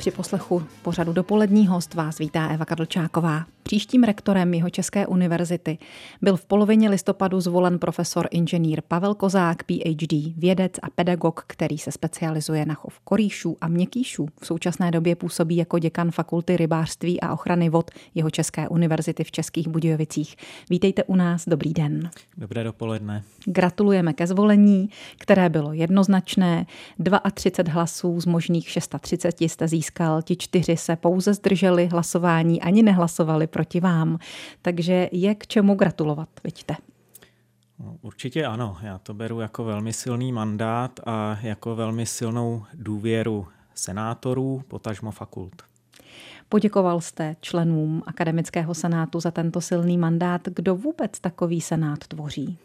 Při poslechu pořadu dopolední host vás vítá Eva Kadlčáková. Příštím rektorem jeho České univerzity byl v polovině listopadu zvolen profesor inženýr Pavel Kozák, PhD, vědec a pedagog, který se specializuje na chov korýšů a měkýšů. V současné době působí jako děkan Fakulty rybářství a ochrany vod jeho České univerzity v Českých Budějovicích. Vítejte u nás, dobrý den. Dobré dopoledne. Gratulujeme ke zvolení, které bylo jednoznačné. 32 hlasů z možných 630 jste získal, ti čtyři se pouze zdrželi hlasování, ani nehlasovali proti vám. Takže je k čemu gratulovat, vidíte? Určitě ano, já to beru jako velmi silný mandát a jako velmi silnou důvěru senátorů, potažmo fakult. Poděkoval jste členům akademického senátu za tento silný mandát. Kdo vůbec takový senát tvoří?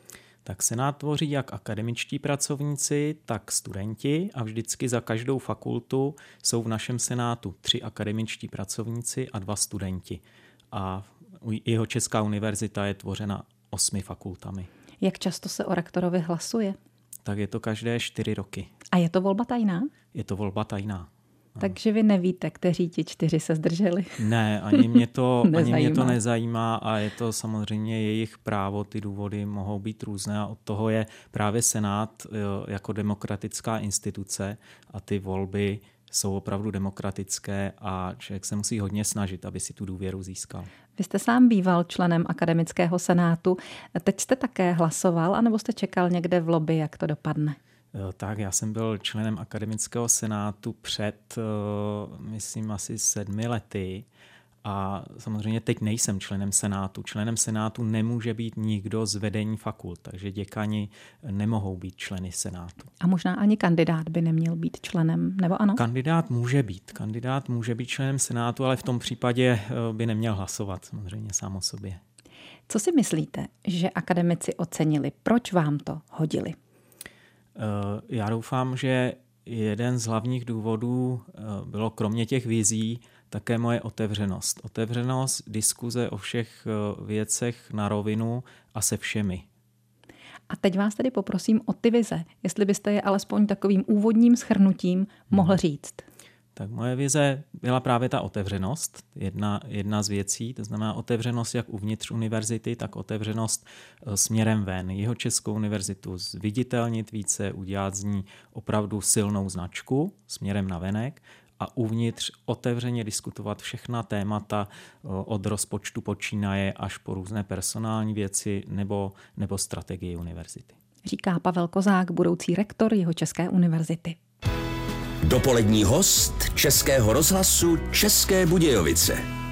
Tak senát tvoří jak akademičtí pracovníci, tak studenti a vždycky za každou fakultu jsou v našem senátu tři akademičtí pracovníci a dva studenti. A jeho Česká univerzita je tvořena osmi fakultami. Jak často se o rektorovi hlasuje? Tak je to každé čtyři roky. A je to volba tajná? Je to volba tajná. Takže vy nevíte, kteří ti čtyři se zdrželi? Ne, ani mě, to, ani mě to nezajímá a je to samozřejmě jejich právo, ty důvody mohou být různé a od toho je právě Senát eh, jako demokratická instituce a ty volby jsou opravdu demokratické a člověk se musí hodně snažit, aby si tu důvěru získal. Vy jste sám býval členem akademického senátu. Teď jste také hlasoval, anebo jste čekal někde v lobby, jak to dopadne? Eh, tak, já jsem byl členem akademického senátu před, eh, myslím, asi sedmi lety. A samozřejmě teď nejsem členem Senátu. Členem Senátu nemůže být nikdo z vedení fakult, takže děkani nemohou být členy Senátu. A možná ani kandidát by neměl být členem, nebo ano? Kandidát může být. Kandidát může být členem Senátu, ale v tom případě eh, by neměl hlasovat samozřejmě sám o sobě. Co si myslíte, že akademici ocenili? Proč vám to hodili? Eh, já doufám, že jeden z hlavních důvodů eh, bylo kromě těch vizí také moje otevřenost. Otevřenost diskuze o všech eh, věcech na rovinu a se všemi. A teď vás tedy poprosím o ty vize, jestli byste je alespoň takovým úvodním schrnutím mohl hmm. říct. Tak moje vize byla právě ta otevřenost, jedna, jedna z věcí, to znamená otevřenost jak uvnitř univerzity, tak otevřenost e, směrem ven. Jeho Českou univerzitu zviditelnit více, udělat z ní opravdu silnou značku směrem na venek a uvnitř otevřeně diskutovat všechna témata od rozpočtu počínaje až po různé personální věci nebo, nebo strategii univerzity. Říká Pavel Kozák, budoucí rektor jeho České univerzity. Dopolední host Českého rozhlasu České Budějovice.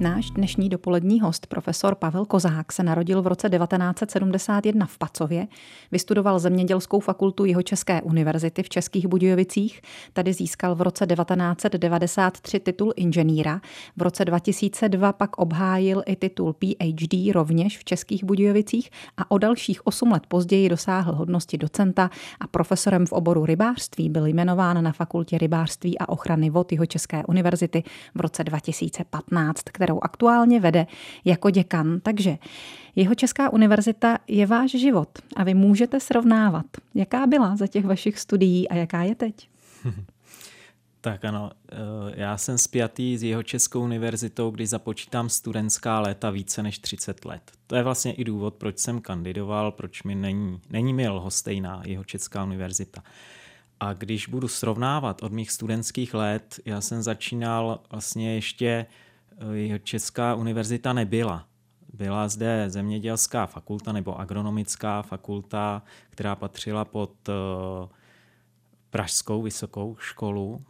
Náš dnešní dopolední host, profesor Pavel Kozák, se narodil v roce 1971 v Pacově, vystudoval zemědělskou fakultu Jihočeské univerzity v Českých Budějovicích, tady získal v roce 1993 titul inženýra, v roce 2002 pak obhájil i titul PhD rovněž v Českých Budějovicích a o dalších 8 let později dosáhl hodnosti docenta a profesorem v oboru rybářství byl jmenován na fakultě rybářství a ochrany vod Jihočeské univerzity v roce 2015, kterou aktuálně vede jako děkan. Takže jeho Česká univerzita je váš život a vy můžete srovnávat. Jaká byla za těch vašich studií a jaká je teď? Tak ano, eh, já jsem spjatý s jeho Českou univerzitou, když započítám studentská léta více než 30 let. To je vlastně i důvod, proč jsem kandidoval, proč mi není, není mi lhostejná jeho Česká univerzita. A když budu srovnávat od mých studentských let, já jsem začínal vlastně ještě Česká univerzita nebyla. Byla zde zemědělská fakulta nebo agronomická fakulta, která patřila pod eh, Pražskou vysokou školu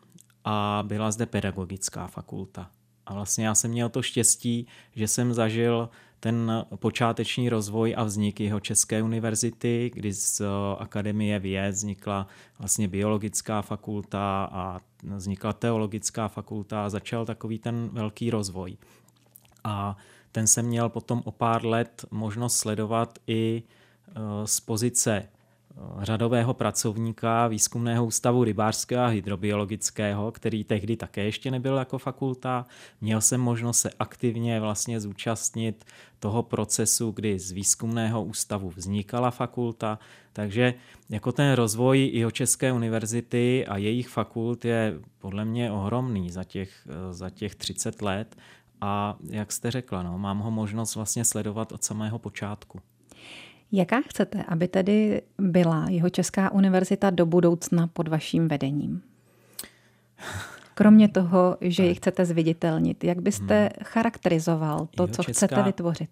a byla zde pedagogická fakulta. A vlastně já jsem měl to štěstí, že jsem zažil ten počáteční rozvoj a vznik jeho České univerzity, kdy z eh, Akademie věd vznikla vlastně biologická fakulta a vznikla teologická fakulta a začal takový ten velký rozvoj. A ten jsem měl potom o pár let možnost sledovat i eh, z pozice řadového pracovníka výzkumného ústavu rybářského a hydrobiologického, který tehdy také ještě nebyl jako fakulta. Měl jsem možnost se aktivně vlastně zúčastnit toho procesu, kdy z výzkumného ústavu vznikala fakulta, takže jako ten rozvoj jeho České univerzity a jejich fakult je podle mě ohromný za těch, za těch 30 let a jak jste řekla, no, mám ho možnost vlastně sledovat od samého počátku. Jaká chcete, aby tedy byla jeho Česká univerzita do budoucna pod vaším vedením? Kromě toho, že ji chcete zviditelnit, jak byste hmm. charakterizoval to, jeho co česká, chcete vytvořit?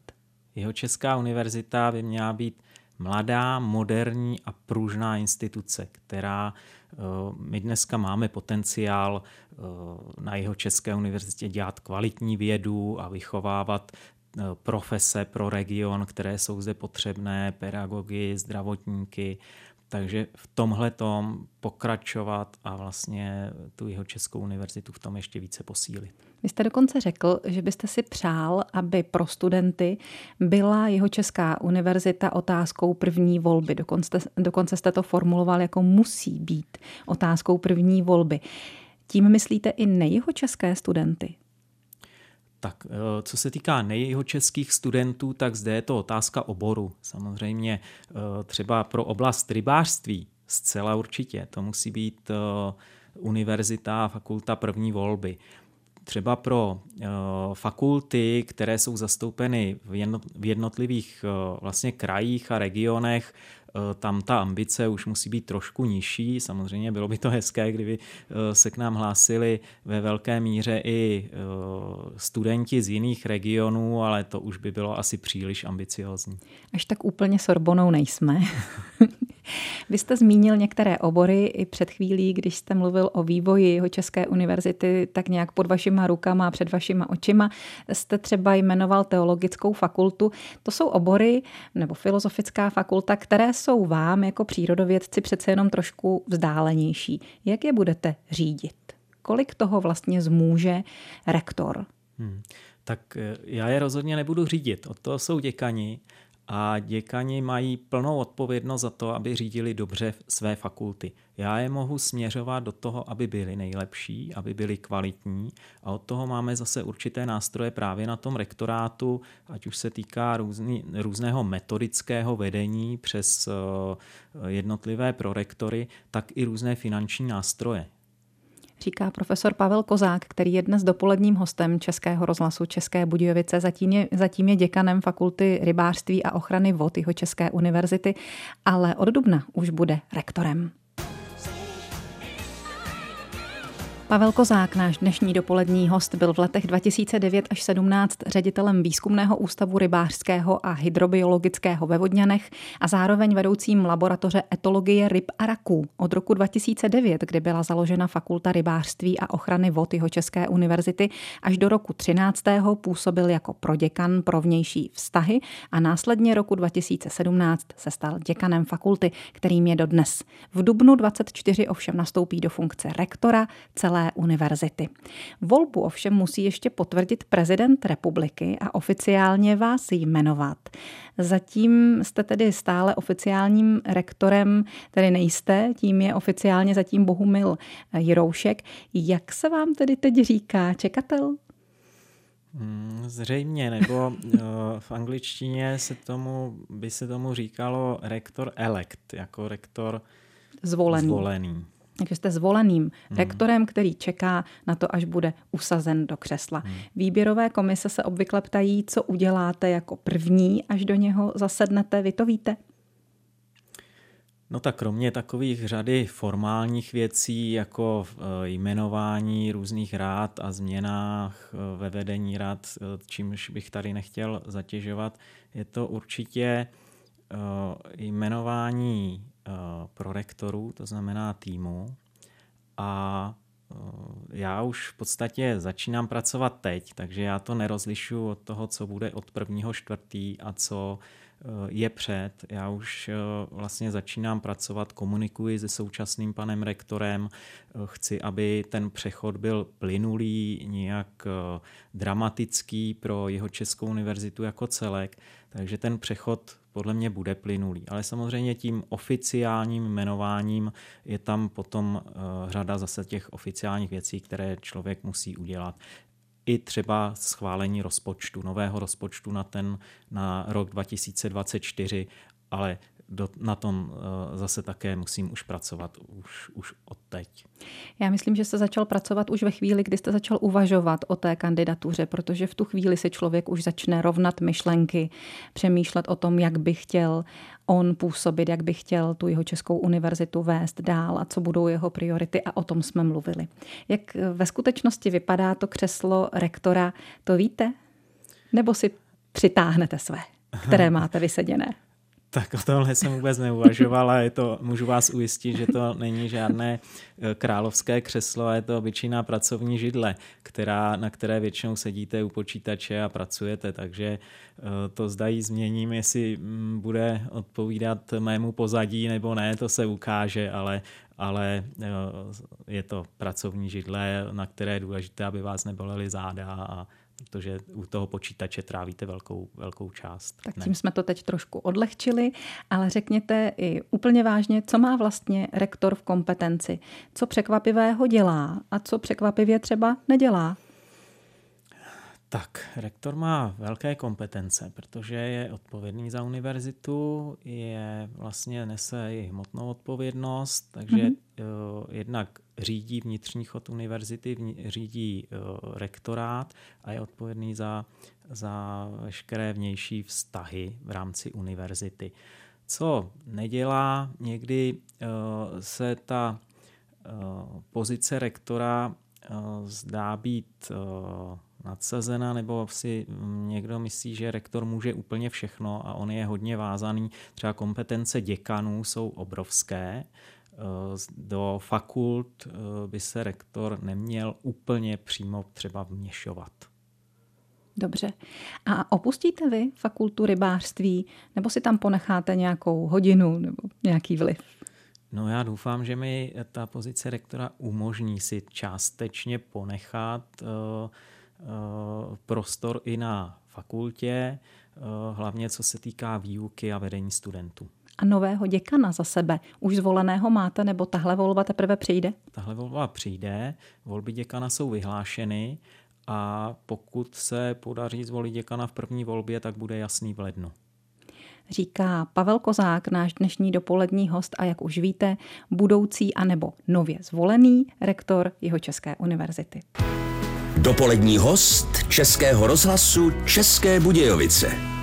Jeho Česká univerzita by měla být mladá, moderní a pružná instituce, která eh, my dneska máme potenciál eh, na jeho České univerzitě dělat kvalitní vědu a vychovávat profese pro region, které jsou zde potřebné, pedagogy, zdravotníky, takže v tomhle tom pokračovat a vlastně tu jeho Českou univerzitu v tom ještě více posílit. Vy jste dokonce řekl, že byste si přál, aby pro studenty byla jeho Česká univerzita otázkou první volby. Dokonce, dokonce jste to formuloval jako musí být otázkou první volby. Tím myslíte i nejeho české studenty? Tak eh, co se týká nejjeho českých studentů, tak zde je to otázka oboru. Samozřejmě eh, třeba pro oblast rybářství zcela určitě. To musí být eh, univerzita fakulta první volby. Třeba pro fakulty, které jsou zastoupeny v jednotlivých vlastně krajích a regionech, tam ta ambice už musí být trošku nižší. Samozřejmě bylo by to hezké, kdyby eh, se k nám hlásili ve velké míře i eh, studenti z jiných regionů, ale to už by bylo asi příliš ambiciozní. Až tak úplně Sorbonou nejsme. Vy jste zmínil některé obory i před chvílí, když jste mluvil o vývoji jeho České univerzity, tak nějak pod vašima rukama a před vašima očima jste třeba jmenoval teologickou fakultu. To jsou obory nebo filozofická fakulta, které jsou vám jako přírodovědci přece jenom trošku vzdálenější. Jak je budete řídit? Kolik toho vlastně zmůže rektor? Hmm. Tak eh, já je rozhodně nebudu řídit. Od toho jsou děkani a děkani mají plnou odpovědnost za to, aby řídili dobře své fakulty. Já je mohu směřovat do toho, aby byli nejlepší, aby byli kvalitní a od toho máme zase určité nástroje právě na tom rektorátu, ať už se týká různý, různého metodického vedení přes eh, jednotlivé prorektory, tak i různé finanční nástroje říká profesor Pavel Kozák, který je dnes dopoledním hostem Českého rozhlasu České Budějovice. Zatím je, zatím je děkanem Fakulty rybářství a ochrany vod jeho České univerzity, ale od dubna už bude rektorem. Pavel Kozák, náš dnešní dopolední host, byl v letech 2009 až 17 ředitelem výzkumného ústavu rybářského a hydrobiologického ve Vodňanech a zároveň vedoucím laboratoře etologie ryb a raků. Od roku 2009, kdy byla založena Fakulta rybářství a ochrany vod jeho České univerzity, až do roku 13. působil jako proděkan pro vnější vztahy a následně roku 2017 se stal děkanem fakulty, kterým je dodnes. V dubnu 24 ovšem nastoupí do funkce rektora celé univerzity. Volbu ovšem musí ještě potvrdit prezident republiky a oficiálně vás jmenovat. Zatím jste tedy stále oficiálním rektorem, tedy nejste, tím je oficiálně zatím Bohumil Jiroušek. Jak se vám tedy teď říká čekatel? Hmm, zřejmě, nebo uh, v angličtině se tomu, by se tomu říkalo rektor elect, jako rektor zvolený. zvolený. Takže jste zvoleným hmm. rektorem, který čeká na to, až bude usazen do křesla. Hmm. Výběrové komise se obvykle ptají, co uděláte jako první, až do něho zasednete. Vy to víte? No tak kromě takových řady formálních věcí, jako eh, jmenování různých rád a změnách eh, ve vedení rád, eh, čímž bych tady nechtěl zatěžovat, je to určitě jmenování prorektorů, to znamená týmu. A eh, já už v podstatě začínám pracovat teď, takže já to nerozlišu od toho, co bude od prvního čtvrtý a co je před. Já už vlastně začínám pracovat, komunikuji se současným panem rektorem. Chci, aby ten přechod byl plynulý, nějak dramatický pro jeho Českou univerzitu jako celek. Takže ten přechod podle mě bude plynulý. Ale samozřejmě tím oficiálním jmenováním je tam potom řada zase těch oficiálních věcí, které člověk musí udělat i třeba schválení rozpočtu, nového rozpočtu na ten na rok 2024, ale do, na tom uh, zase také musím už pracovat už, už od teď. Já myslím, že jste začal pracovat už ve chvíli, kdy jste začal uvažovat o té kandidatuře, protože v tu chvíli si člověk už začne rovnat myšlenky, přemýšlet o tom, jak by chtěl on působit, jak by chtěl tu jeho Českou univerzitu vést dál a co budou jeho priority a o tom jsme mluvili. Jak ve skutečnosti vypadá to křeslo rektora, to víte? Nebo si přitáhnete své, které máte vyseděné? Tak o tomhle jsem vůbec neuvažoval a je to, můžu vás ujistit, že to není žádné eh, královské křeslo, je to obyčejná pracovní židle, která, na které většinou sedíte u počítače a pracujete, takže eh, to zdají změním, jestli mm, bude odpovídat mému pozadí nebo ne, to se ukáže, ale ale eh, je to pracovní židle, na které je důležité, aby vás nebolely záda a protože u toho počítače trávíte velkou, velkou část. Tak tím ne. jsme to teď trošku odlehčili, ale řekněte i úplně vážně, co má vlastně rektor v kompetenci, co překvapivého dělá a co překvapivě třeba nedělá. Tak, rektor má velké kompetence, protože je odpovědný za univerzitu, je vlastně nese i hmotnou odpovědnost, takže mm-hmm. Uh, jednak řídí vnitřní chod univerzity, řídí uh, rektorát a je odpovědný za, za veškeré vnější vztahy v rámci univerzity. Co nedělá, někdy uh, se ta pozice rektora zdá být nadsazena, nebo si někdo myslí, že rektor může úplně všechno a on je hodně vázaný. Třeba kompetence děkanů jsou obrovské. Eh, do fakult eh, by se rektor neměl úplně přímo třeba vměšovat. Dobře. A opustíte vy fakultu rybářství, nebo si tam ponecháte nějakou hodinu nebo nějaký vliv? No já doufám, že mi ta pozice rektora umožní si částečně ponechat uh, Eh, prostor i na fakultě, hlavně co se týká výuky a vedení studentů. A nového děkana za sebe už zvoleného máte, nebo tahle volba teprve přijde? Tahle volba přijde, volby děkana jsou vyhlášeny a pokud se podaří zvolit děkana v první volbě, tak bude jasný v lednu. Říká Pavel Kozák, náš dnešní dopolední host a jak už víte, budoucí anebo nově zvolený rektor jeho České univerzity. Dopolední host Českého rozhlasu České Budějovice.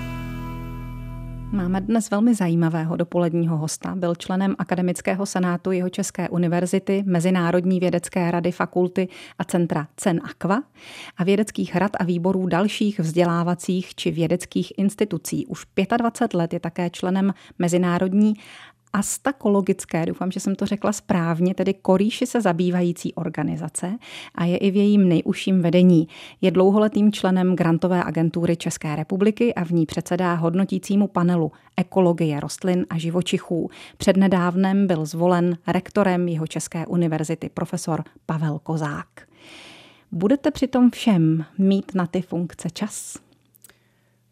Máme dnes velmi zajímavého dopoledního hosta. Byl členem Akademického senátu jeho České univerzity, Mezinárodní vědecké rady fakulty a centra CEN Aqua a vědeckých rad a výborů dalších vzdělávacích či vědeckých institucí. Už 25 let je také členem Mezinárodní astakologické, doufám, že jsem to řekla správně, tedy korýši se zabývající organizace a je i v jejím nejužším vedení. Je dlouholetým členem grantové agentury České republiky a v ní předsedá hodnotícímu panelu ekologie rostlin a živočichů. Přednedávnem byl zvolen rektorem jeho České univerzity profesor Pavel Kozák. Budete přitom všem mít na ty funkce čas?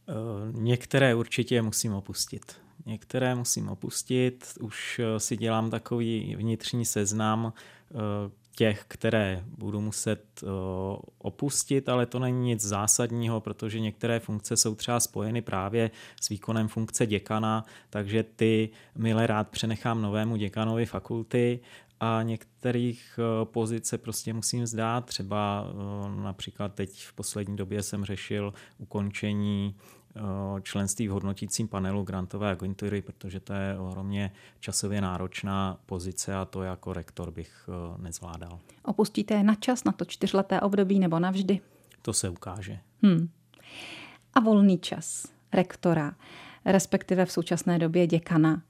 Eh, některé určitě musím opustit. Některé musím opustit, už eh, si dělám takový vnitřní seznam eh, těch, které budu muset eh, opustit, ale to není nic zásadního, protože některé funkce jsou třeba spojeny právě s výkonem funkce děkana, takže ty milé rád přenechám novému děkanovi fakulty a některých pozice prostě musím zdát. Třeba například teď v poslední době jsem řešil ukončení členství v hodnotícím panelu grantové agentury, protože to je ohromně časově náročná pozice a to jako rektor bych eh, nezvládal. Opustíte na čas, na to čtyřleté období nebo navždy? To se ukáže. Hmm. A volný čas rektora, respektive v současné době děkana,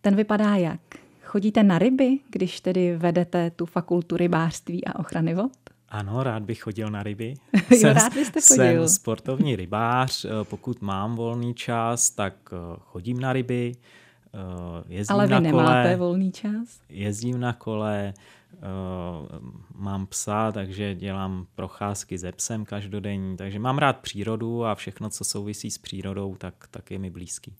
ten vypadá jak? Chodíte na ryby, když tedy vedete tu fakultu rybářství a ochrany vod? Ano, rád bych chodil na ryby. jo, jsem, rád byste chodil. Jsem sportovní rybář. Pokud mám volný čas, tak chodím na ryby. Jezdím Ale vy na nemáte kole, volný čas? Jezdím na kole, Eh, mám psa, takže dělám procházky ze psem každodenní, takže mám rád přírodu a všechno, co souvisí s přírodou, tak, tak je mi blízký.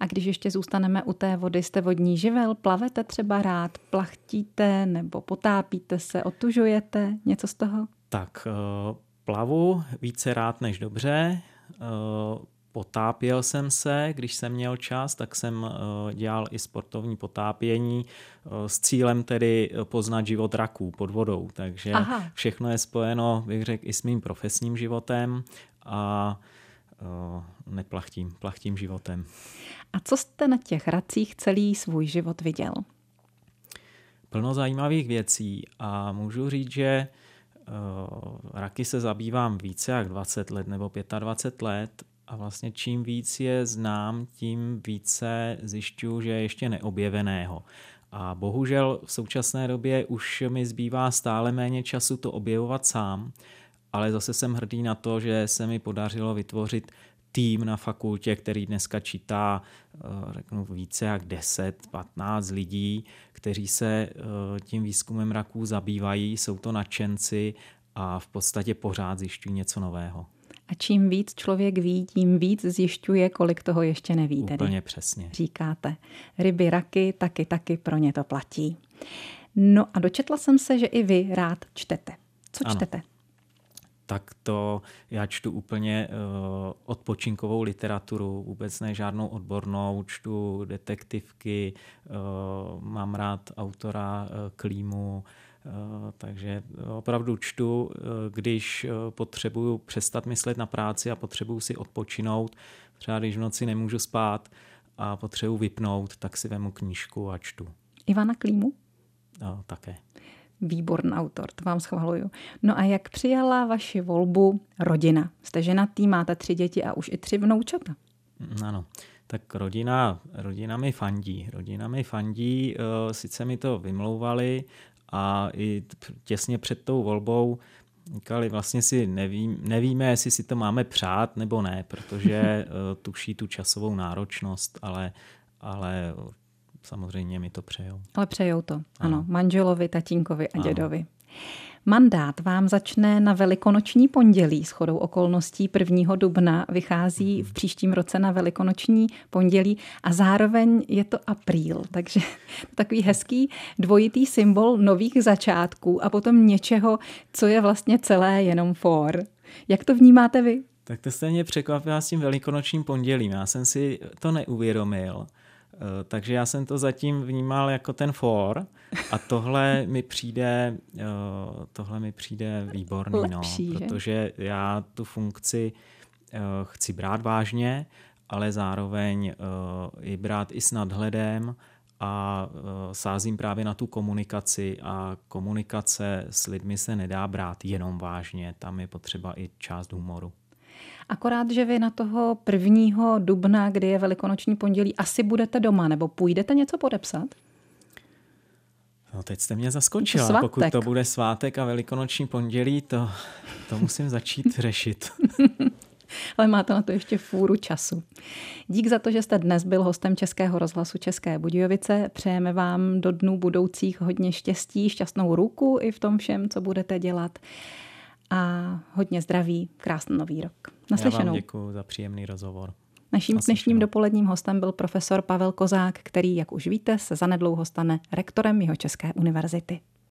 A když ještě zůstaneme u té vody, jste vodní živel, plavete třeba rád, plachtíte nebo potápíte se, otužujete, něco z toho? Tak eh, plavu více rád než dobře, eh, Potápěl jsem se, když jsem měl čas, tak jsem eh, dělal i sportovní potápění eh, s cílem tedy poznat život raků pod vodou. Takže Aha. všechno je spojeno, bych řekl, i s mým profesním životem a eh, neplachtím, plachtím životem. A co jste na těch racích celý svůj život viděl? Plno zajímavých věcí a můžu říct, že raky se zabývám více jak 20 let nebo 25 let a vlastně čím víc je znám, tím více zjišťuju, že je ještě neobjeveného. A bohužel v současné době už mi zbývá stále méně času to objevovat sám, ale zase jsem hrdý na to, že se mi podařilo vytvořit tým na fakultě, který dneska čítá, eh, řeknu, více jak 10-15 lidí, kteří se eh, tím výzkumem raků zabývají, jsou to nadšenci a v podstatě pořád zjišťují něco nového. A čím víc člověk ví, tím víc zjišťuje, kolik toho ještě neví. Úplně tedy. přesně. Říkáte. Ryby, raky, taky, taky pro ně to platí. No a dočetla jsem se, že i vy rád čtete. Co ano. čtete? tak to já čtu úplně uh, odpočinkovou literaturu, vůbec ne žádnou odbornou, čtu detektivky, uh, mám rád autora uh, Klímu, Eh, takže opravdu čtu, eh, když eh, potřebuju přestat myslet na práci a potřebuju si odpočinout, třeba když v noci nemůžu spát a potřebuji vypnout, tak si vemu knížku a čtu. Ivana Klímu? No, také. Výborný autor, to vám schvaluju. No a jak přijala vaši volbu rodina? Jste ženatý, máte tři děti a už i tři vnoučata. Mm, ano, tak rodina, rodina mi fandí. Rodina mi fandí, sice mi to vymlouvali, a i těsně před tou volbou říkali, vlastně si nevím, nevíme, jestli si to máme přát nebo ne, protože eh, tuší tu časovou náročnost, ale, ale samozřejmě mi to přejou. Ale přejou to, ano. ano. Manželovi, tatínkovi a ano. dědovi. Mandát vám začne na velikonoční pondělí. S chodou okolností 1. dubna vychází v příštím roce na velikonoční pondělí a zároveň je to apríl. Takže takový hezký dvojitý symbol nových začátků a potom něčeho, co je vlastně celé jenom for. Jak to vnímáte vy? Tak to stejně překvapila s tím velikonočním pondělím. Já jsem si to neuvědomil. Eh, takže já jsem to zatím vnímal jako ten for a tohle mi přijde, eh, tohle mi přijde výborný, no, Lepší, no, protože já tu funkci eh, chci brát vážně, ale zároveň i brát i s nadhledem a sázím právě na tu komunikaci a komunikace s lidmi se nedá brát jenom vážně, tam je potřeba i část humoru. Akorát, že vy na toho prvního dubna, kdy je velikonoční pondělí, asi budete doma, nebo půjdete něco podepsat? No teď jste mě zaskočila. To Pokud to bude svátek a velikonoční pondělí, to, to musím začít řešit. Ale máte na to ještě fůru času. Dík za to, že jste dnes byl hostem Českého rozhlasu České Budějovice. Přejeme vám do dnů budoucích hodně štěstí, šťastnou ruku i v tom všem, co budete dělat. A hodně zdraví, krásný nový rok. Naslyšenou. Já vám děkuji za příjemný rozhovor. Naším dnešním dopoledním hostem byl profesor Pavel Kozák, který, jak už víte, se zanedlouho stane rektorem jeho České univerzity.